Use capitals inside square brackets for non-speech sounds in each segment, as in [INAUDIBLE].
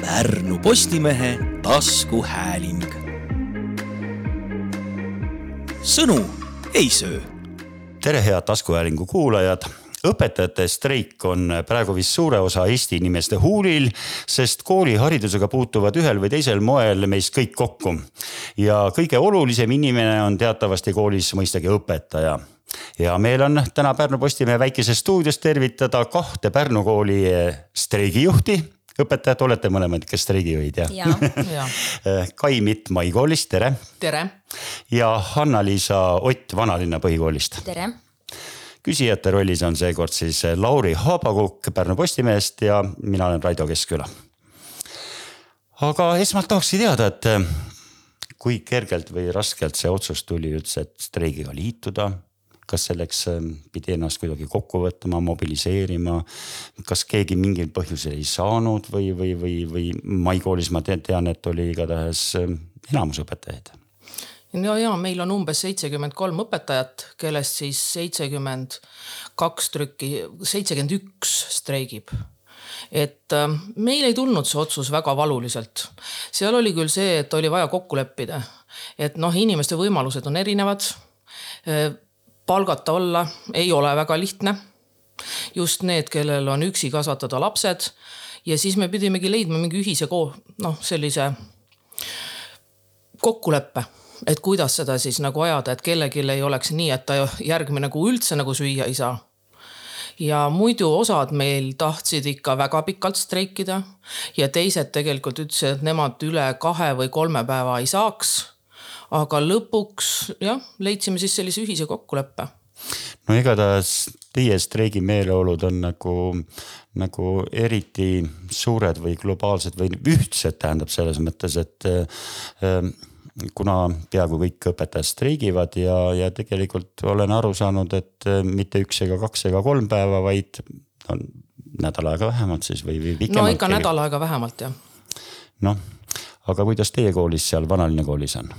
Pärnu Postimehe taskuhääling. sõnu ei söö. tere, head taskuhäälingu kuulajad õpetajate streik on praegu vist suure osa Eesti inimeste huulil, sest kooliharidusega puutuvad ühel või teisel moel meist kõik kokku. ja kõige olulisem inimene on teatavasti koolis mõistagi õpetaja ja meil on täna Pärnu Postimehe väikeses stuudios tervitada kahte Pärnu kooli streigijuhti õpetajad, olete mõlemad, kes streigijuhid jah? ja, [LAUGHS] ja. Kai Mitt Mai koolist, tere. tere. ja Hanna-Liisa Ott Vanalinna põhikoolist. tere küsijate rollis on seekord siis Lauri Haabakukk Pärnu Postimehest ja mina olen Raido Keskküla. aga esmalt tahakski teada, et kui kergelt või raskelt see otsus tuli üldse, et streigiga liituda kas selleks ähm, pidi ennast kuidagi kokku võtma, mobiliseerima. kas keegi mingil põhjusel ei saanud või, või, või, või Maikoolis ma tean, et oli igatahes ähm, enamus õpetajaid no ja meil on umbes seitsekümmend kolm õpetajat, kellest siis seitsekümmend kaks trükki, seitsekümmend üks streigib et äh, meil ei tulnud see otsus väga valuliselt. seal oli küll see, et oli vaja kokku leppida, et noh, inimeste võimalused on erinevad äh, palgata olla ei ole väga lihtne. just need, kellel on üksi kasvatada lapsed. Ja siis me pidimegi leidma mingi ühise ko-, noh, sellise kokkuleppe et kuidas seda siis nagu ajada, et kellelgi ei oleks nii, et ta järgmine kuu üldse nagu süüa ei saa. Ja muidu osad meil tahtsid ikka väga pikalt streikida ja teised tegelikult ütlesid, et nemad üle kahe või kolme päeva ei saaks aga lõpuks jah, leidsime siis sellise ühise kokkuleppe no igatahes teie streigi meeleolud on nagu, nagu eriti suured või globaalsed või ühtsed, tähendab selles mõttes, et äh, kuna peaaegu kõik õpetajad streigivad ja, ja tegelikult olen aru saanud, et äh, mitte üks ega kaks ega kolm päeva, vaid on nädal aega vähemalt siis või, või pikemalt. no ikka nädal aega vähemalt jah. noh, aga kuidas teie koolis seal Vanalinna koolis on?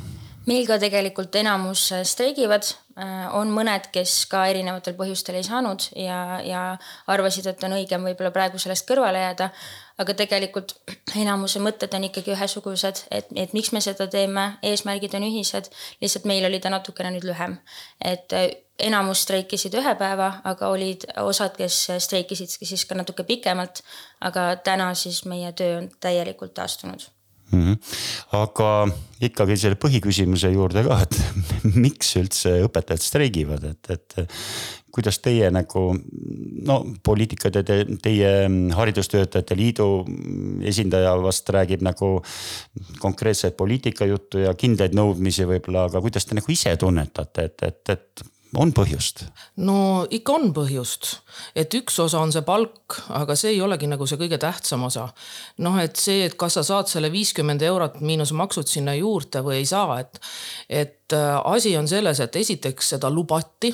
Meil ka tegelikult enamus äh, streigivad, äh, on mõned, kes ka erinevatel põhjustel ei saanud ja, ja arvasid, et on õigem võib-olla praegu sellest kõrvale jääda. aga tegelikult enamuse mõtted on ikkagi ühesugused, et, et miks me seda teeme, eesmärgid on ühised, lihtsalt meil oli ta natukene nüüd lühem. et äh, enamus streikisid ühe päeva, aga olid osad, kes streikisid siis ka natuke pikemalt. aga täna siis meie töö on täielikult taastunud mm. -hmm. aga ikkagi selle põhiküsimuse juurde ka, et [LAUGHS] miks üldse õpetajad streigivad, et, et kuidas teie nagu no poliitikad ja te, teie Haridustöötajate Liidu esindaja vast räägib nagu konkreetset poliitikajuttu ja kindlaid nõudmisi võib-olla, aga kuidas te nagu ise tunnetate, et, et, et on põhjust? no ikka on põhjust, et üks osa on see palk, aga see ei olegi nagu see kõige tähtsam osa. noh, et see, et kas sa saad selle viiskümmend eurot miinus maksud sinna juurde või ei saa, et, et äh, asi on selles, et esiteks seda lubati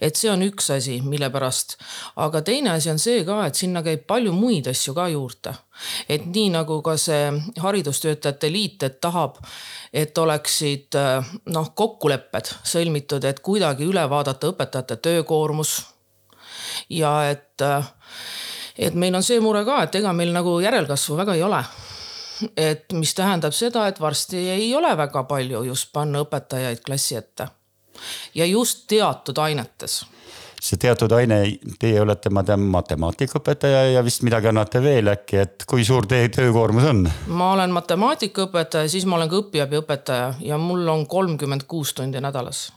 et see on üks asi, mille pärast, aga teine asi on see ka, et sinna käib palju muid asju ka juurde. et nii nagu ka see Haridustöötajate Liit, et tahab, et oleksid noh, kokkulepped sõlmitud, et kuidagi üle vaadata õpetajate töökoormus. ja et, et meil on see mure ka, et ega meil nagu järelkasvu väga ei ole et mis tähendab seda, et varsti ei ole väga palju just panna õpetajaid klassi ette ja just teatud ainetes see teatud aine, teie olete, ma tean, matemaatikaõpetaja ja vist midagi annate veel äkki, et kui suur teie töökoormus on? ma olen matemaatikaõpetaja, siis ma olen ka õpiabiõpetaja ja mul on kolmkümmend kuus tundi nädalas.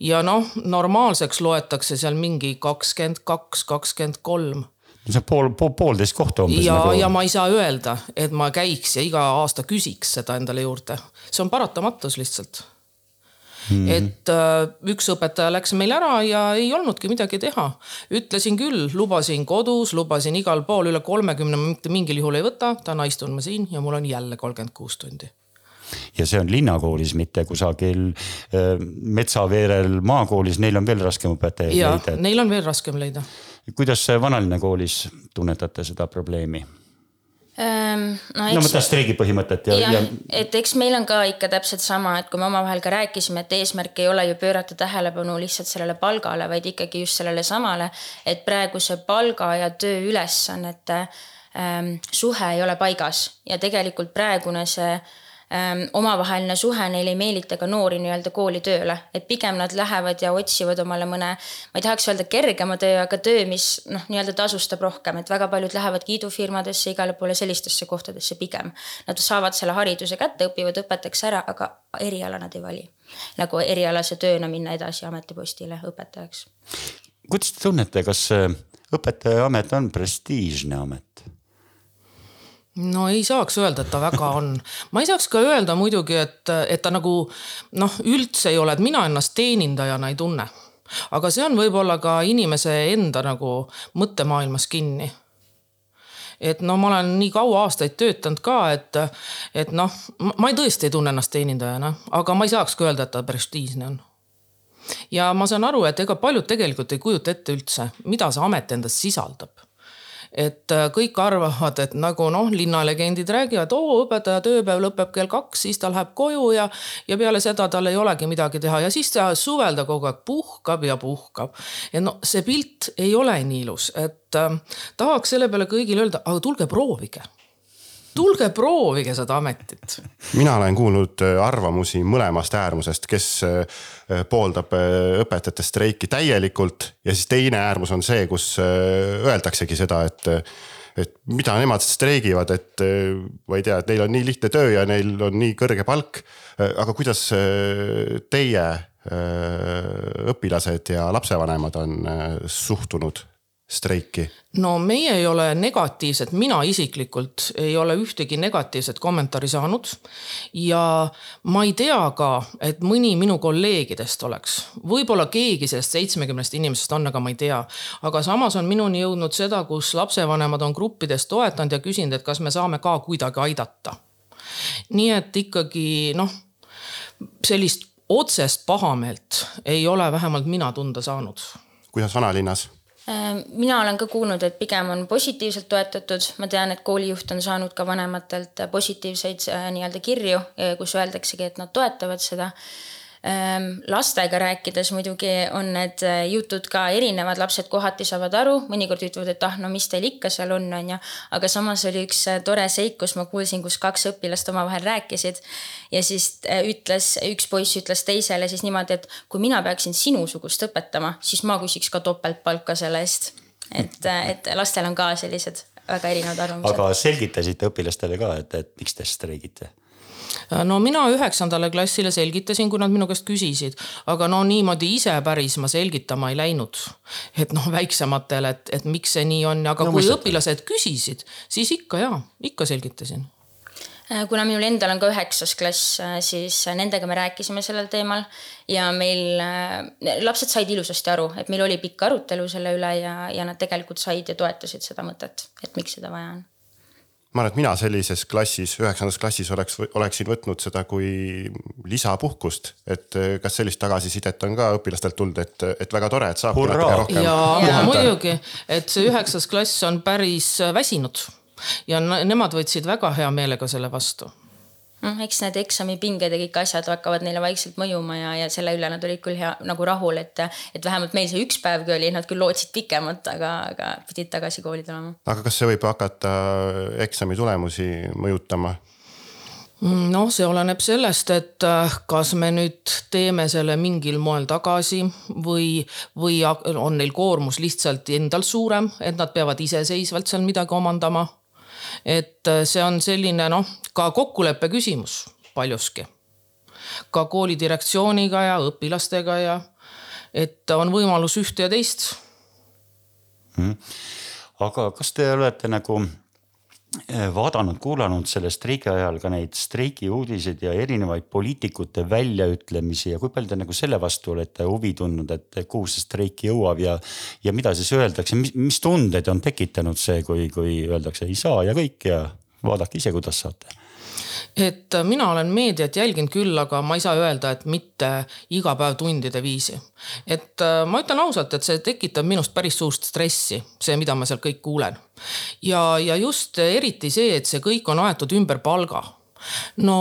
ja noh, normaalseks loetakse seal mingi kakskümmend kaks, kakskümmend kolm see on pool, pool, poolteist kohta umbes. ja nagu..., ja ma ei saa öelda, et ma käiks ja iga aasta küsiks seda endale juurde, see on paratamatus lihtsalt Mm. et äh, üks õpetaja läks meil ära ja ei olnudki midagi teha. ütlesin küll, lubasin kodus, lubasin igal pool üle kolmekümne ma mitte mingil juhul ei võta, täna istun ma siin ja mul on jälle kolmkümmend kuus tundi ja see on linnakoolis, mitte kusagil äh, metsaveerel maakoolis, neil on veel raskem õpetajaid leida. Neil on veel raskem leida. kuidas vanalinna koolis tunnetate seda probleemi? Ehm, no, no mõtlen streigi põhimõtet ja, ja, ja. et eks meil on ka ikka täpselt sama, et kui me omavahel ka rääkisime, et eesmärk ei ole ju pöörata tähelepanu lihtsalt sellele palgale, vaid ikkagi just sellele samale, et praegu see palga ja tööülesannete ähm, suhe ei ole paigas ja tegelikult praegune see ähm, omavaheline suhe neil ei meelita ka noori nii-öelda kooli tööle, et pigem nad lähevad ja otsivad omale mõne, ma ei tahaks öelda kergema töö, aga töö, mis noh, nii-öelda tasustab rohkem, et väga paljud lähevadki idufirmadesse, igale poole sellistesse kohtadesse pigem. Nad saavad selle hariduse kätte, õpivad õpetajaks ära, aga eriala nad ei vali. nagu erialase tööna minna edasi ametipostile õpetajaks. kuidas te tunnete, kas õpetajaamet on prestiižne amet? No ei saaks öelda, et ta väga on. ma ei saaks ka öelda muidugi, et, et ta nagu noh, üldse ei ole, et mina ennast teenindajana ei tunne. aga see on võib-olla ka inimese enda nagu mõttemaailmas kinni. et no ma olen nii kaua aastaid töötanud ka, et, et noh, ma tõesti ei tunne ennast teenindajana, aga ma ei saaks ka öelda, et ta prestiižne on ja ma saan aru, et ega paljud tegelikult ei kujuta ette üldse, mida see amet endas sisaldab et äh, kõik arvavad, et nagu noh, linnalegendid räägivad, oo õpetaja tööpäev lõpeb kell kaks, siis ta läheb koju ja, ja peale seda tal ei olegi midagi teha ja siis ta suvel ta kogu aeg puhkab ja puhkab. et no see pilt ei ole nii ilus, et äh, tahaks selle peale kõigile öelda, aga tulge proovige tulge proovige seda ametit. mina olen kuulnud äh, arvamusi mõlemast äärmusest, kes äh, pooldab äh, õpetajate streiki täielikult ja siis teine äärmus on see, kus öeldaksegi seda, et et mida nemad streigivad, et ma ei tea, et neil on nii lihtne töö ja neil on nii kõrge palk. aga kuidas teie õpilased ja lapsevanemad on suhtunud streiki? no meie ei ole negatiivsed, mina isiklikult ei ole ühtegi negatiivset kommentaari saanud. ja ma ei tea ka, et mõni minu kolleegidest oleks, võib-olla keegi sellest seitsmekümnest inimesest on, aga ma ei tea. aga samas on minuni jõudnud seda, kus lapsevanemad on gruppides toetanud ja küsinud, et kas me saame ka kuidagi aidata. nii et ikkagi noh, sellist otsest pahameelt ei ole vähemalt mina tunda saanud. kuidas vanalinnas? Äh, mina olen ka kuulnud, et pigem on positiivselt toetatud, ma tean, et koolijuht on saanud ka vanematelt positiivseid äh, nii-öelda kirju, kus öeldaksegi, et nad toetavad seda lastega rääkides muidugi on need äh, jutud ka erinevad, lapsed kohati saavad aru, mõnikord ütlevad, et ah, no mis teil ikka seal on, on ju. aga samas oli üks äh, tore seik, kus ma kuulsin, kus kaks õpilast omavahel rääkisid. ja siis äh, ütles, üks poiss ütles teisele siis niimoodi, et kui mina peaksin sinusugust õpetama, siis ma küsiks ka topeltpalka selle eest. et, et lastel on ka sellised väga erinevad arvamused. aga selgitasite õpilastele ka, et, et miks te streigite? Äh, no mina üheksandale klassile selgitasin, kui nad minu käest küsisid, aga no niimoodi ise päris ma selgitama ei läinud. et noh, väiksematele, et, et miks see nii on, aga no, kui mõistate. õpilased küsisid, siis ikka ja, ikka selgitasin. Äh, kuna minul endal on ka üheksas klass, äh, siis nendega me rääkisime sellel teemal. Ja meil lapsed said ilusasti aru, et meil oli pikk arutelu selle üle ja, ja nad tegelikult said ja toetasid seda mõtet, et miks seda vaja on ma arvan, et mina sellises klassis, üheksandas klassis oleks, oleksin võtnud seda kui lisapuhkust. et eh, kas sellist tagasisidet on ka õpilastelt tulnud, et, et väga tore, et saab natuke rohkem. ja, ja muidugi, et see üheksas klass on päris väsinud ja nemad võtsid väga hea meelega selle vastu noh, eks need eksamipinged ja kõik asjad hakkavad neile vaikselt mõjuma ja, ja selle üle nad olid küll hea nagu rahul, et, et vähemalt meil see üks päevgi oli, nad küll lootsid pikemat, aga, aga pidid tagasi kooli tulema. aga kas see võib hakata eksami tulemusi mõjutama? noh, see oleneb sellest, et äh, kas me nüüd teeme selle mingil moel tagasi või, või on neil koormus lihtsalt endal suurem, et nad peavad iseseisvalt seal midagi omandama et äh, see on selline noh, ka kokkuleppe küsimus paljuski. ka kooli direktsiooniga ja õpilastega ja et on võimalus ühte ja teist hmm.. aga kas te olete nagu vaadanud, kuulanud selle streigi ajal ka neid streigi uudiseid ja erinevaid poliitikute väljaütlemisi ja kui palju te nagu selle vastu olete huvi tundnud, et kuhu see streik jõuab ja, ja mida siis öeldakse, mis, mis tundeid on tekitanud see, kui, kui öeldakse ei saa ja kõik ja vaadake ise, kuidas saate et äh, mina olen meediat jälginud küll, aga ma ei saa öelda, et mitte iga päev tundide viisi. et äh, ma ütlen ausalt, et see tekitab minust päris suurt stressi, see, mida ma sealt kõik kuulen. Ja, ja just eriti see, et see kõik on aetud ümber palga. no,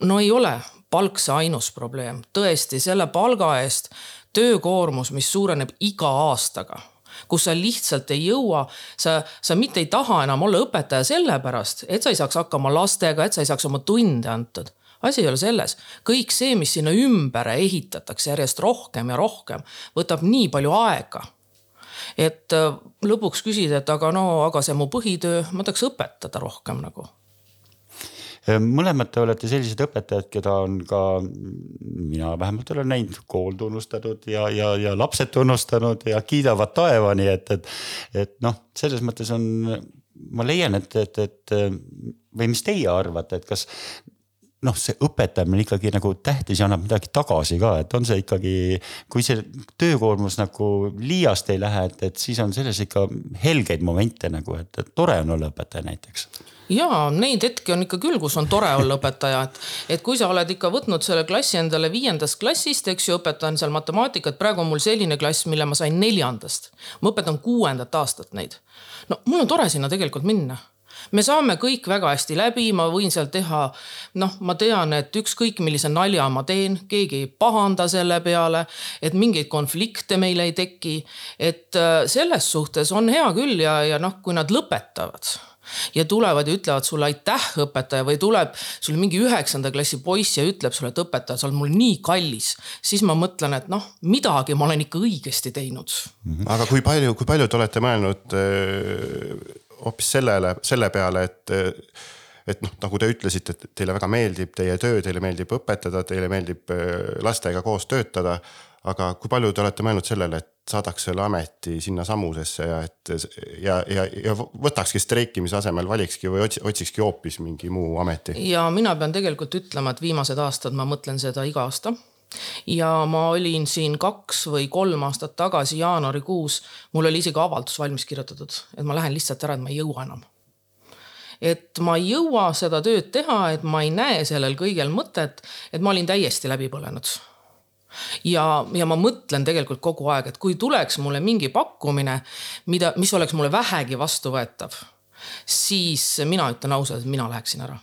no ei ole palk see ainus probleem, tõesti selle palga eest töökoormus, mis suureneb iga aastaga kus sa lihtsalt ei jõua, sa, sa mitte ei taha enam olla õpetaja sellepärast, et sa ei saaks hakkama lastega, et sa ei saaks oma tunde antud asi ei ole selles, kõik see, mis sinna ümber ehitatakse järjest rohkem ja rohkem, võtab nii palju aega. Et äh, lõpuks küsida, et aga no, aga see mu põhitöö, ma tahaks õpetada rohkem nagu. Mõlemad te olete sellised õpetajad, keda on ka, mina vähemalt olen näinud, kool tunnustatud ja, ja, ja lapsed tunnustanud ja kiidavad taevani, et, et, et noh, selles mõttes on, ma leian, et, et, et või mis teie arvate, et kas noh, see õpetamine ikkagi nagu tähtis ja annab midagi tagasi ka, et on see ikkagi, kui see töökoormus nagu liiast ei lähe, et, et siis on selles ikka helgeid momente nagu, et, tore on olla õpetaja näiteks ja neid hetki on ikka küll, kus on tore olla õpetaja, et, et kui sa oled ikka võtnud selle klassi endale viiendast klassist, eks ju, õpetan seal matemaatikat, praegu on mul selline klass, mille ma sain neljandast. ma õpetan kuuendat aastat neid. no mul on tore sinna tegelikult minna me saame kõik väga hästi läbi, ma võin seal teha, noh, ma tean, et ükskõik millise nalja ma teen, keegi ei pahanda selle peale, et mingeid konflikte meil ei teki. et äh, selles suhtes on hea küll ja, ja noh, kui nad lõpetavad ja tulevad ja ütlevad sulle aitäh, õpetaja või tuleb sul mingi üheksanda klassi poiss ja ütleb sulle, et õpetaja, sa oled mul nii kallis, siis ma mõtlen, et noh, midagi ma olen ikka õigesti teinud. aga kui palju, kui palju te olete mõelnud äh, hoopis sellele, selle peale, et et noh, nagu te ütlesite, et teile väga meeldib teie töö, teile meeldib õpetada, teile meeldib äh, lastega koos töötada. aga kui palju te olete mõelnud sellele, et saadaks selle ameti sinnasamusesse ja et ja, ja, ja võtakski streikimise asemel, valikski või otsikski hoopis mingi muu ameti? ja mina pean tegelikult ütlema, et viimased aastad ma mõtlen seda iga aasta ja ma olin siin kaks või kolm aastat tagasi jaanuarikuus, mul oli isegi avaldus valmis kirjutatud, et ma lähen lihtsalt ära, et ma ei jõua enam. et ma ei jõua seda tööd teha, et ma ei näe sellel kõigel mõtet, et ma olin täiesti läbi põlenud ja, ja ma mõtlen tegelikult kogu aeg, et kui tuleks mulle mingi pakkumine, mida, mis oleks mulle vähegi vastuvõetav, siis mina ütlen ausalt, et mina läheksin ära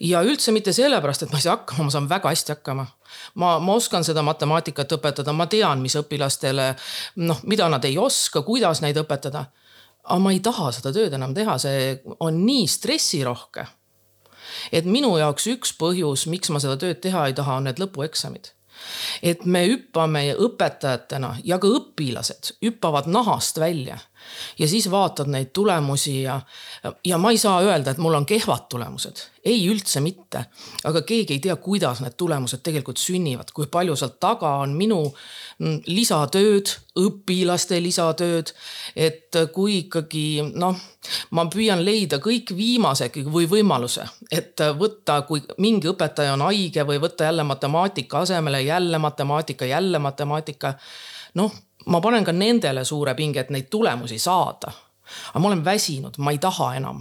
ja üldse mitte sellepärast, et ma ei saa hakkama, ma saan väga hästi hakkama. Ma, ma oskan seda matemaatikat õpetada, ma tean, mis õpilastele noh, mida nad ei oska, kuidas neid õpetada. aga ma ei taha seda tööd enam teha, see on nii stressirohke. et minu jaoks üks põhjus, miks ma seda tööd teha ei taha, on need lõpueksamid et me hüppame õpetajatena ja ka õpilased hüppavad nahast välja ja siis vaatad neid tulemusi ja, ja ma ei saa öelda, et mul on kehvad tulemused, ei üldse mitte. aga keegi ei tea, kuidas need tulemused tegelikult sünnivad, kui palju seal taga on minu mm, lisatööd, õpilaste lisatööd. et kui ikkagi noh, ma püüan leida kõik viimase või võimaluse, et võtta, kui mingi õpetaja on haige või võtta jälle matemaatika asemele jälle matemaatika, jälle matemaatika. noh ma panen ka nendele suure pinge, et neid tulemusi saada. aga ma olen väsinud, ma ei taha enam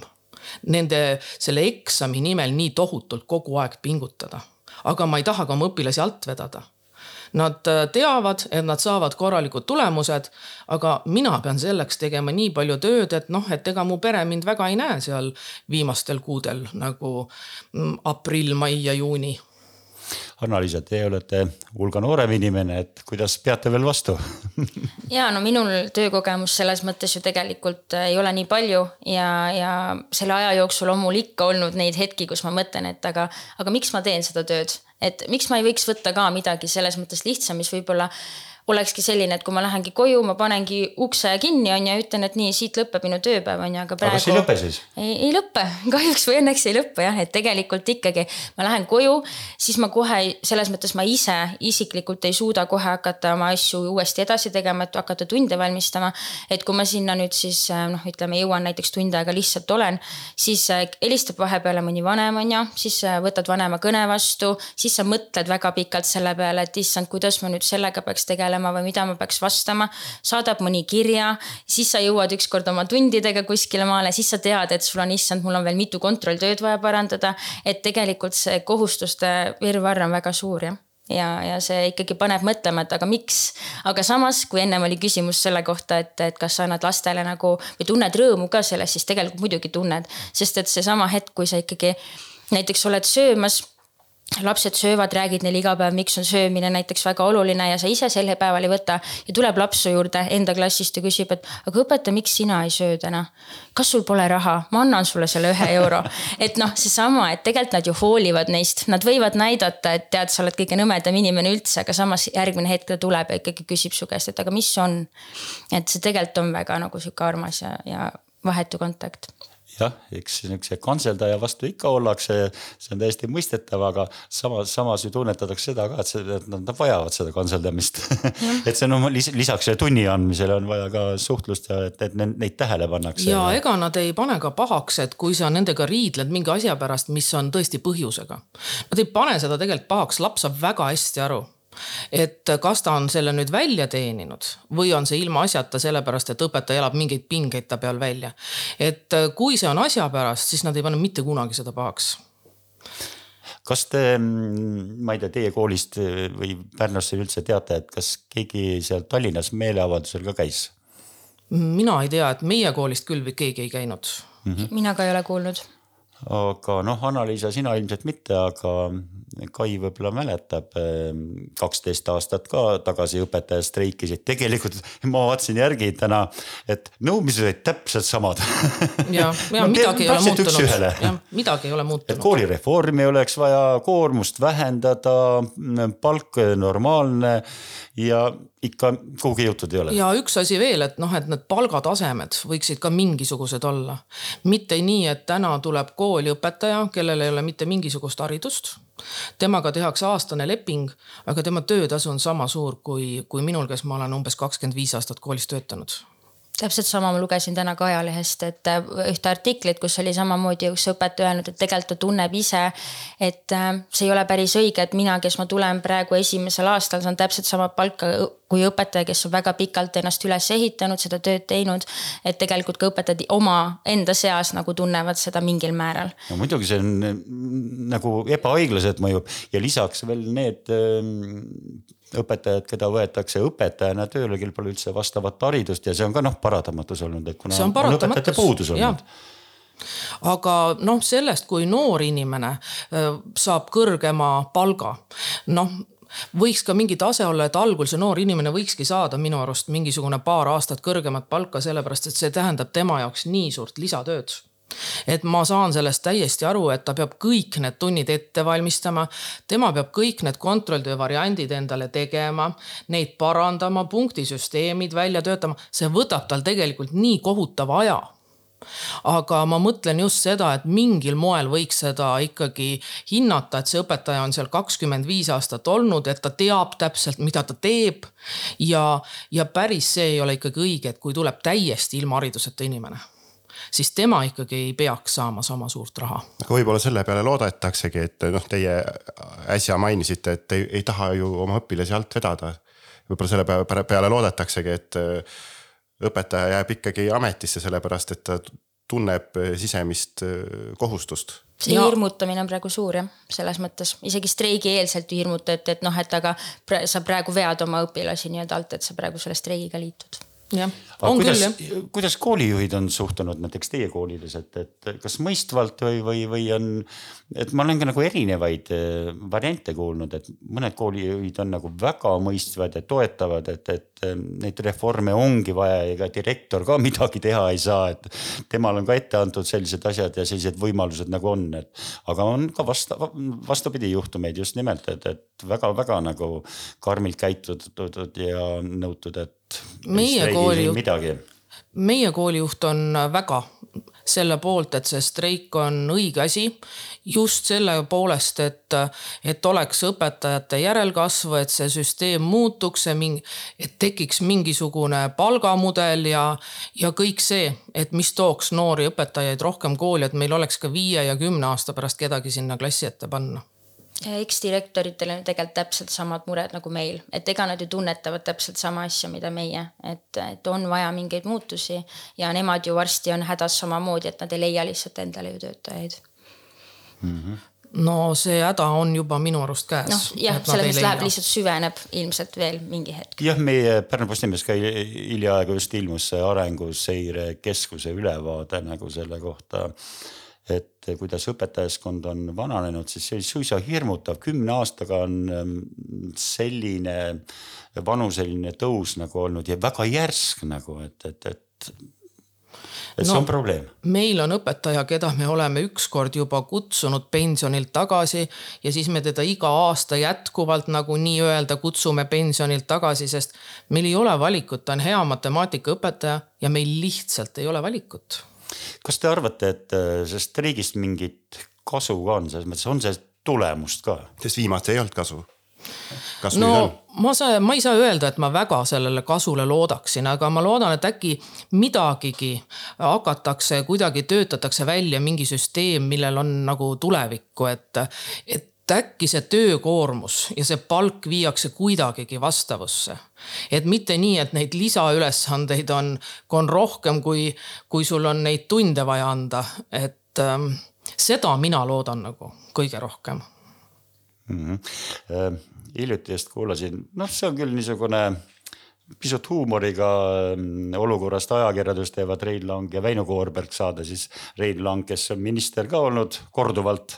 nende, selle eksami nimel nii tohutult kogu aeg pingutada. aga ma ei taha ka oma õpilasi alt vedada. Nad äh, teavad, et nad saavad korralikud tulemused, aga mina pean selleks tegema nii palju tööd, et noh, et ega mu pere mind väga ei näe seal viimastel kuudel nagu mm, aprill, mai ja juuni Anna-Liisa, teie olete hulga noorem inimene, et kuidas peate veel vastu? [LAUGHS] Ja no minul töökogemust selles mõttes ju tegelikult ei ole nii palju ja, ja selle aja jooksul on mul ikka olnud neid hetki, kus ma mõtlen, et aga, aga miks ma teen seda tööd, et miks ma ei võiks võtta ka midagi selles mõttes lihtsam, mis võib-olla olekski selline, et kui ma lähengi koju, ma panengi ukse kinni, on ju, ja ütlen, et nii, siit lõpeb minu tööpäev, on ju, aga praegu. aga kas ei lõpe siis? ei, ei lõpe, [LAUGHS] kahjuks või õnneks ei lõpe jah, et tegelikult ikkagi ma lähen koju, siis ma kohe selles mõttes ma ise isiklikult ei suuda kohe hakata oma asju uuesti edasi tegema, et hakata tunde valmistama. et kui ma sinna nüüd siis noh, ütleme, jõuan näiteks tund aega lihtsalt olen, siis äh, helistab vahepeale mõni vanem, on ju, siis äh, võtad vanema kõne vastu, siis sa mõtled väga pikalt selle peale, et issand, kuidas ma nüüd sellega peaks tegelema tegelema või mida ma peaks vastama. saadab mõni kirja, siis sa jõuad ükskord oma tundidega kuskile maale, siis sa tead, et sul on, issand, mul on veel mitu kontrolltööd vaja parandada. et tegelikult see kohustuste virvarr on väga suur jah ja, ja see ikkagi paneb mõtlema, et aga miks. aga samas, kui ennem oli küsimus selle kohta, et, et kas sa annad lastele nagu või tunned rõõmu ka sellest, siis tegelikult muidugi tunned. sest et seesama hetk, kui sa ikkagi näiteks oled söömas lapsed söövad, räägid neile iga päev, miks on söömine näiteks väga oluline ja sa ise sel päeval ei võta. ja tuleb laps su juurde enda klassist ja küsib, et aga õpetaja, miks sina ei söö täna? kas sul pole raha, ma annan sulle selle ühe euro. [LAUGHS] et noh, seesama, et tegelikult nad ju hoolivad neist, nad võivad näidata, et tead, sa oled kõige nõmedam inimene üldse, aga samas järgmine hetk ta tuleb ja ikkagi küsib su käest, et aga mis on. et see tegelikult on väga nagu sihuke armas ja, ja vahetu kontakt jah, eks niisuguse kantseldaja vastu ikka ollakse, see on täiesti mõistetav, aga samas, samas ju tunnetatakse seda ka, et see, nad vajavad seda kantseldamist et see on no, lisaks tunni andmisele on vaja ka suhtlust ja et, et neid tähele pannakse. ja ega nad ei pane ka pahaks, et kui sa nendega riidled mingi asja pärast, mis on tõesti põhjusega. Nad ei pane seda tegelikult pahaks, laps saab väga hästi aru et kas ta on selle nüüd välja teeninud või on see ilmaasjata sellepärast, et õpetaja elab mingeid pingeid ta peal välja. et kui see on asja pärast, siis nad ei pane mitte kunagi seda pahaks kas te, ma ei tea, teie koolist või Pärnust üldse teate, et kas keegi seal Tallinnas meeleavaldusel ka käis? mina ei tea, et meie koolist küll keegi ei käinud mm. -hmm. mina ka ei ole kuulnud. Aga noh, Anna-Liisa, sina ilmselt mitte, aga Kai võib-olla mäletab, ehm, kaksteist aastat ka tagasi õpetajad streikisid, tegelikult ma vaatasin järgi täna, et nõudmised olid täpselt samad. ja, ja no, midagi ei ole muutunud, midagi ei ole muutunud. koolireformi oleks vaja, koormust vähendada, palk normaalne ja ikka kuhugi jõutud ei ole. ja üks asi veel, et noh, et need palgatasemed võiksid ka mingisugused olla. mitte nii, et täna tuleb kooli õpetaja, kellel ei ole mitte mingisugust haridust. temaga tehakse aastane leping, aga tema töötasu on sama suur kui, kui minul, kes ma olen umbes kakskümmend viis aastat koolis töötanud täpselt sama ma lugesin täna ka ajalehest, et äh, ühte artiklit, kus oli samamoodi üks õpetaja öelnud, et tegelikult ta tunneb ise, et äh, see ei ole päris õige, et mina, kes ma tulen praegu esimesel aastal, saan täpselt sama palka kui õpetaja, kes on väga pikalt ennast üles ehitanud, seda tööd teinud. et tegelikult ka õpetajad oma enda seas nagu tunnevad seda mingil määral. no muidugi see on nagu ebaõiglaselt mõjub ja lisaks veel need ähm, õpetajad, keda võetakse õpetajana tööle, kel pole üldse vastavat haridust ja see on ka noh, paratamatus olnud, et kuna on, on õpetajate puudus olnud. aga noh, sellest, kui noor inimene saab kõrgema palga, noh võiks ka mingi tase olla, et algul see noor inimene võikski saada minu arust mingisugune paar aastat kõrgemat palka, sellepärast et see tähendab tema jaoks nii suurt lisatööd et ma saan sellest täiesti aru, et ta peab kõik need tunnid ette valmistama. tema peab kõik need kontrolltöö variandid endale tegema, neid parandama, punktisüsteemid välja töötama, see võtab tal tegelikult nii kohutava aja aga ma mõtlen just seda, et mingil moel võiks seda ikkagi hinnata, et see õpetaja on seal kakskümmend viis aastat olnud, et ta teab täpselt, mida ta teeb. ja, ja päris see ei ole ikkagi õige, et kui tuleb täiesti ilma hariduseta inimene siis tema ikkagi ei peaks saama sama suurt raha. aga võib-olla selle peale loodetaksegi, et noh, teie äsja mainisite, et ei, ei taha ju oma õpilasi alt vedada. võib-olla selle peale, loodetaksegi, et äh, õpetaja jääb ikkagi ametisse, sellepärast et ta tunneb sisemist äh, kohustust see ja. hirmutamine on praegu suur jah, selles mõttes isegi streigieelselt hirmutati, et noh, et aga sa praegu vead oma õpilasi nii-öelda alt, et sa praegu selle streigiga liitud jah, on kuidas, küll jah. kuidas koolijuhid on suhtunud näiteks teie koolides, et, et kas mõistvalt või, või, või on, et ma olen ka nagu erinevaid eh, variante kuulnud, et mõned koolijuhid on nagu väga mõistvad ja toetavad, et, et eh, neid reforme ongi vaja ja ega direktor ka [LAUGHS] midagi teha ei saa, et temal on ka ette antud sellised asjad ja sellised võimalused nagu on, et aga on ka vasta, vastupidi juhtumeid just nimelt, et, et väga-väga nagu karmilt käitutud ja nõutud, et meie koolijuht, meie koolijuht on väga selle poolt, et see streik on õige asi. just selle poolest, et, et oleks õpetajate järelkasv, et see süsteem muutuks, see mingi, et tekiks mingisugune palgamudel ja, ja kõik see, et mis tooks noori õpetajaid rohkem kooli, et meil oleks ka viie ja kümne aasta pärast kedagi sinna klassi ette panna eksdirektoritel on tegelikult täpselt samad mured nagu meil, et ega nad ju tunnetavad täpselt sama asja, mida meie, et, et on vaja mingeid muutusi ja nemad ju varsti on hädas samamoodi, et nad ei leia lihtsalt endale ju töötajaid mm. -hmm no see häda on juba minu arust käes. noh jah, selles mõttes läheb lihtsalt süveneb ilmselt veel mingi hetk. jah, meie Pärnu Postimehes ka hiljaaegu just ilmus see Arenguseire Keskuse ülevaade nagu selle kohta et kuidas õpetajaskond on vananenud, siis see oli suisa hirmutav, kümne aastaga on ähm, selline vanuseline tõus nagu olnud ja väga järsk nagu, et, et, et et no, see on probleem. meil on õpetaja, keda me oleme ükskord juba kutsunud pensionilt tagasi ja siis me teda iga aasta jätkuvalt nagu nii-öelda kutsume pensionilt tagasi, sest meil ei ole valikut, ta on hea matemaatikaõpetaja ja meil lihtsalt ei ole valikut. Kas te arvate, et äh, sellest streigist mingit kasu ka on, selles mõttes? On see tulemust ka? sest viimati ei olnud kasu. Kas no ma saan, ma ei saa öelda, et ma väga sellele kasule loodaksin, aga ma loodan, et äkki midagigi hakatakse, kuidagi töötatakse välja mingi süsteem, millel on nagu tulevikku, et, et äkki see töökoormus ja see palk viiakse kuidagigi vastavusse. et mitte nii, et neid lisaülesandeid on, on rohkem, kui, kui sul on neid tunde vaja anda, et ähm, seda mina loodan nagu kõige rohkem mm. -hmm. hiljuti just kuulasin, noh, see on küll niisugune pisut huumoriga mm, olukorrast ajakirjandust teevad Rein Lang ja Väino Koorberg saade, siis Rein Lang, kes on minister ka olnud korduvalt,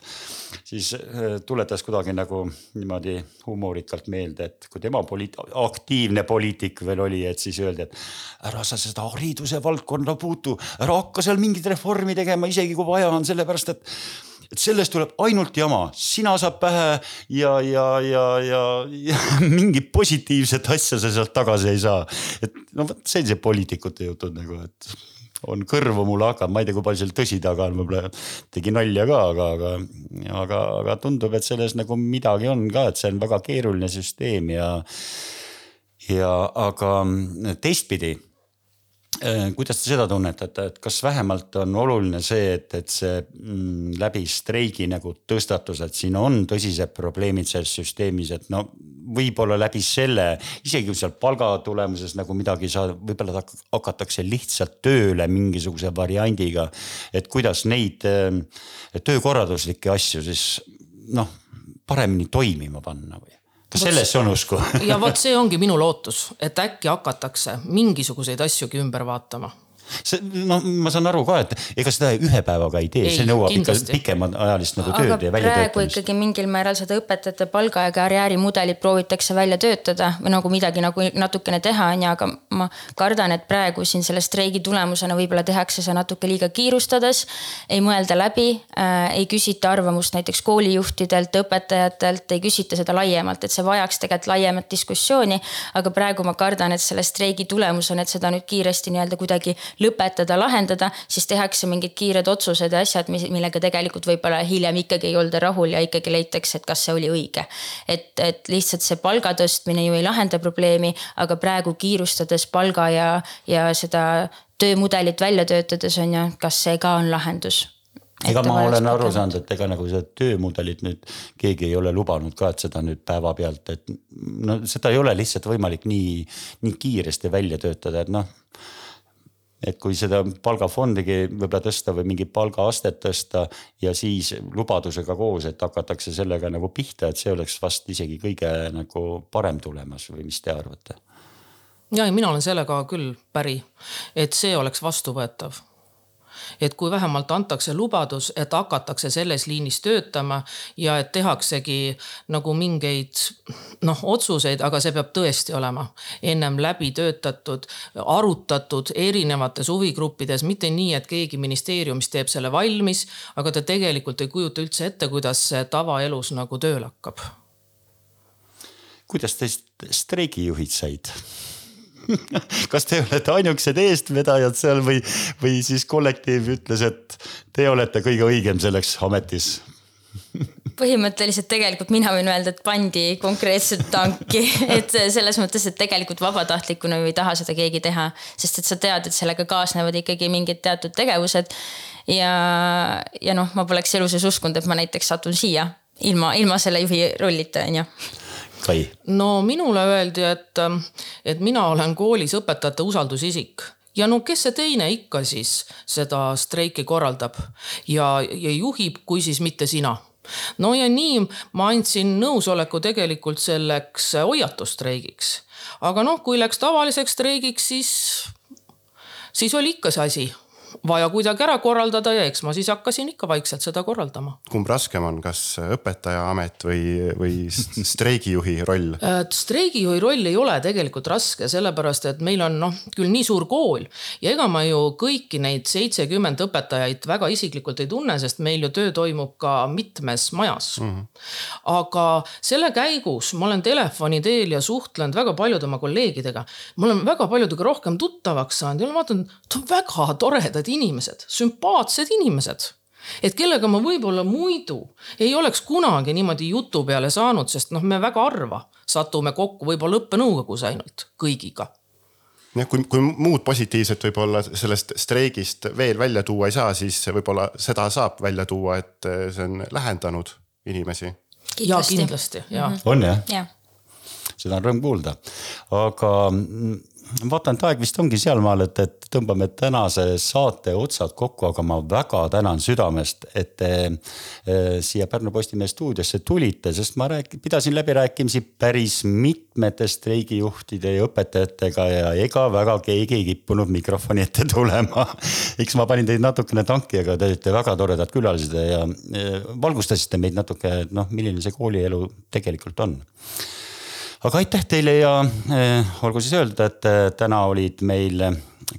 siis äh, tuletas kuidagi nagu niimoodi huumorikalt meelde, et kui tema poliit-, aktiivne poliitik veel oli, et siis öeldi, et ära sa seda hariduse valdkonda puutu, ära hakka seal mingit reformi tegema, isegi kui vaja on, sellepärast et et sellest tuleb ainult jama, sina saad pähe ja, ja, ja, ja, ja [LAUGHS] mingit positiivset asja sa sealt tagasi ei saa. et no vot sellised poliitikute jutud nagu, et on kõrvu mulle hakanud, ma ei tea, kui palju seal tõsi taga on, võib-olla tegi nalja ka, aga, aga, aga, aga tundub, et selles nagu midagi on ka, et see on väga keeruline süsteem ja, ja aga teistpidi kuidas te seda tunnetate, et kas vähemalt on oluline see, et, et see mm, läbi streigi nagu tõstatus, et siin on tõsised probleemid selles süsteemis, et no võib-olla läbi selle, isegi kui seal palga tulemuses nagu midagi ei saa, võib-olla hakatakse lihtsalt tööle mingisuguse variandiga. et kuidas neid äh, töökorralduslikke asju siis noh, paremini toimima panna või? Kas sellesse on usku? ja vot see ongi minu lootus, et äkki hakatakse mingisuguseid asjugi ümber vaatama see noh, ma saan aru ka, et ega seda ühe päevaga ei tee, see nõuab kindlasti. ikka pikemat ajalist nagu tööd ja väljatöötamist. ikkagi mingil määral seda õpetajate palga ja karjäärimudelit proovitakse välja töötada või nagu midagi nagu natukene teha, on ju, aga ma kardan, et praegu siin selle streigi tulemusena võib-olla tehakse see natuke liiga kiirustades. ei mõelda läbi äh,, ei küsita arvamust näiteks koolijuhtidelt, õpetajatelt, ei küsita seda laiemalt, et see vajaks tegelikult laiemat diskussiooni. aga praegu ma kardan, et selle streigi tulemusena, et seda nüüd kiiresti nii-öelda kuidagi lõpetada, lahendada, siis tehakse mingid kiired otsused ja asjad, mis, millega tegelikult võib-olla hiljem ikkagi ei olda rahul ja ikkagi leitakse, et kas see oli õige. et, et lihtsalt see palga tõstmine ju ei lahenda probleemi, aga praegu kiirustades palga ja, ja seda töömudelit välja töötades on ju, kas see ka on lahendus ega ma olen aru saanud, et ega nagu seda töömudelit nüüd keegi ei ole lubanud ka, et seda nüüd päevapealt, et no seda ei ole lihtsalt võimalik nii, nii kiiresti välja töötada, et noh et kui seda palgafondigi võib-olla tõsta või mingit palgaastet tõsta ja siis lubadusega koos, et hakatakse sellega nagu pihta, et see oleks vast isegi kõige nagu parem tulemus või mis te arvate? ja, ja mina olen sellega küll päri, et see oleks vastuvõetav et kui vähemalt antakse lubadus, et hakatakse selles liinis töötama ja et tehaksegi nagu mingeid noh, otsuseid, aga see peab tõesti olema ennem läbi töötatud, arutatud erinevates huvigruppides, mitte nii, et keegi ministeeriumis teeb selle valmis, aga ta tegelikult ei kujuta üldse ette, kuidas see tavaelus nagu tööle hakkab. kuidas teist streigijuhid said? [LAUGHS] kas te olete ainukesed eestvedajad seal või, või siis kollektiiv ütles, et te olete kõige õigem selleks ametis? [LAUGHS] põhimõtteliselt tegelikult mina võin öelda, et pandi konkreetselt tanki, [LAUGHS] et selles mõttes, et tegelikult vabatahtlikuna ju ei taha seda keegi teha, sest et sa tead, et sellega kaasnevad ikkagi mingid teatud tegevused. ja, ja noh, ma poleks elu sees uskunud, et ma näiteks satun siia ilma, ilma selle juhi rollita, on ju Kai? no minule öeldi, et, et mina olen koolis õpetajate usaldusisik ja no kes see teine ikka siis seda streiki korraldab ja, ja juhib, kui siis mitte sina no ja nii ma andsin nõusoleku tegelikult selleks hoiatusstreigiks. aga noh, kui läks tavaliseks streigiks, siis, siis oli ikka see asi vaja kuidagi ära korraldada ja eks ma siis hakkasin ikka vaikselt seda korraldama. kumb raskem on, kas õpetaja amet või, või streigijuhi roll? streigijuhi roll ei ole tegelikult raske, sellepärast et meil on noh, küll nii suur kool ja ega ma ju kõiki neid seitsekümmend õpetajaid väga isiklikult ei tunne, sest meil ju töö toimub ka mitmes majas mm. -hmm. aga selle käigus ma olen telefoni teel ja suhtlenud väga paljude oma kolleegidega. ma olen väga paljudega rohkem tuttavaks saanud ja ma vaatan, et on väga toredad inimesed, sümpaatsed inimesed et kellega ma võib-olla muidu ei oleks kunagi niimoodi jutu peale saanud, sest noh, me väga harva satume kokku võib-olla õppenõukogus ainult kõigiga jah, kui, kui muud positiivset võib-olla sellest streigist veel välja tuua ei saa, siis võib-olla seda saab välja tuua, et see on lähendanud inimesi. ja kindlasti ja mm. -hmm. on jah ja.? seda on rõõm kuulda, aga vaatan, et aeg vist ongi sealmaal, et, et tõmbame tänase saate otsad kokku, aga ma väga tänan südamest, et te e, siia Pärnu Postimehe stuudiosse tulite, sest ma rääk-, pidasin läbirääkimisi päris mitmete streigijuhtide ja õpetajatega ja ega väga keegi ei kippunud mikrofoni ette tulema. eks ma panin teid natukene tanki, aga te olite väga toredad külalised ja e, valgustasite meid natuke, noh, milline see koolielu tegelikult on aga aitäh teile ja äh, olgu siis öelda, et äh, täna olid meil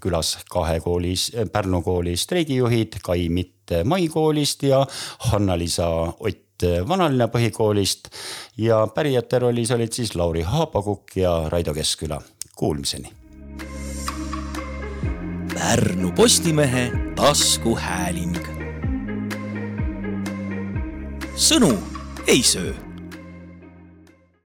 külas kahe kooli, Pärnu kooli streigijuhid, Kai Mitt Mai koolist ja Hanna-Liisa Ott Vanalinna põhikoolist. ja pärijate rollis olid siis Lauri Haapakukk ja Raido Keskküla, kuulmiseni. Pärnu Postimehe taskuhääling. sõnu ei söö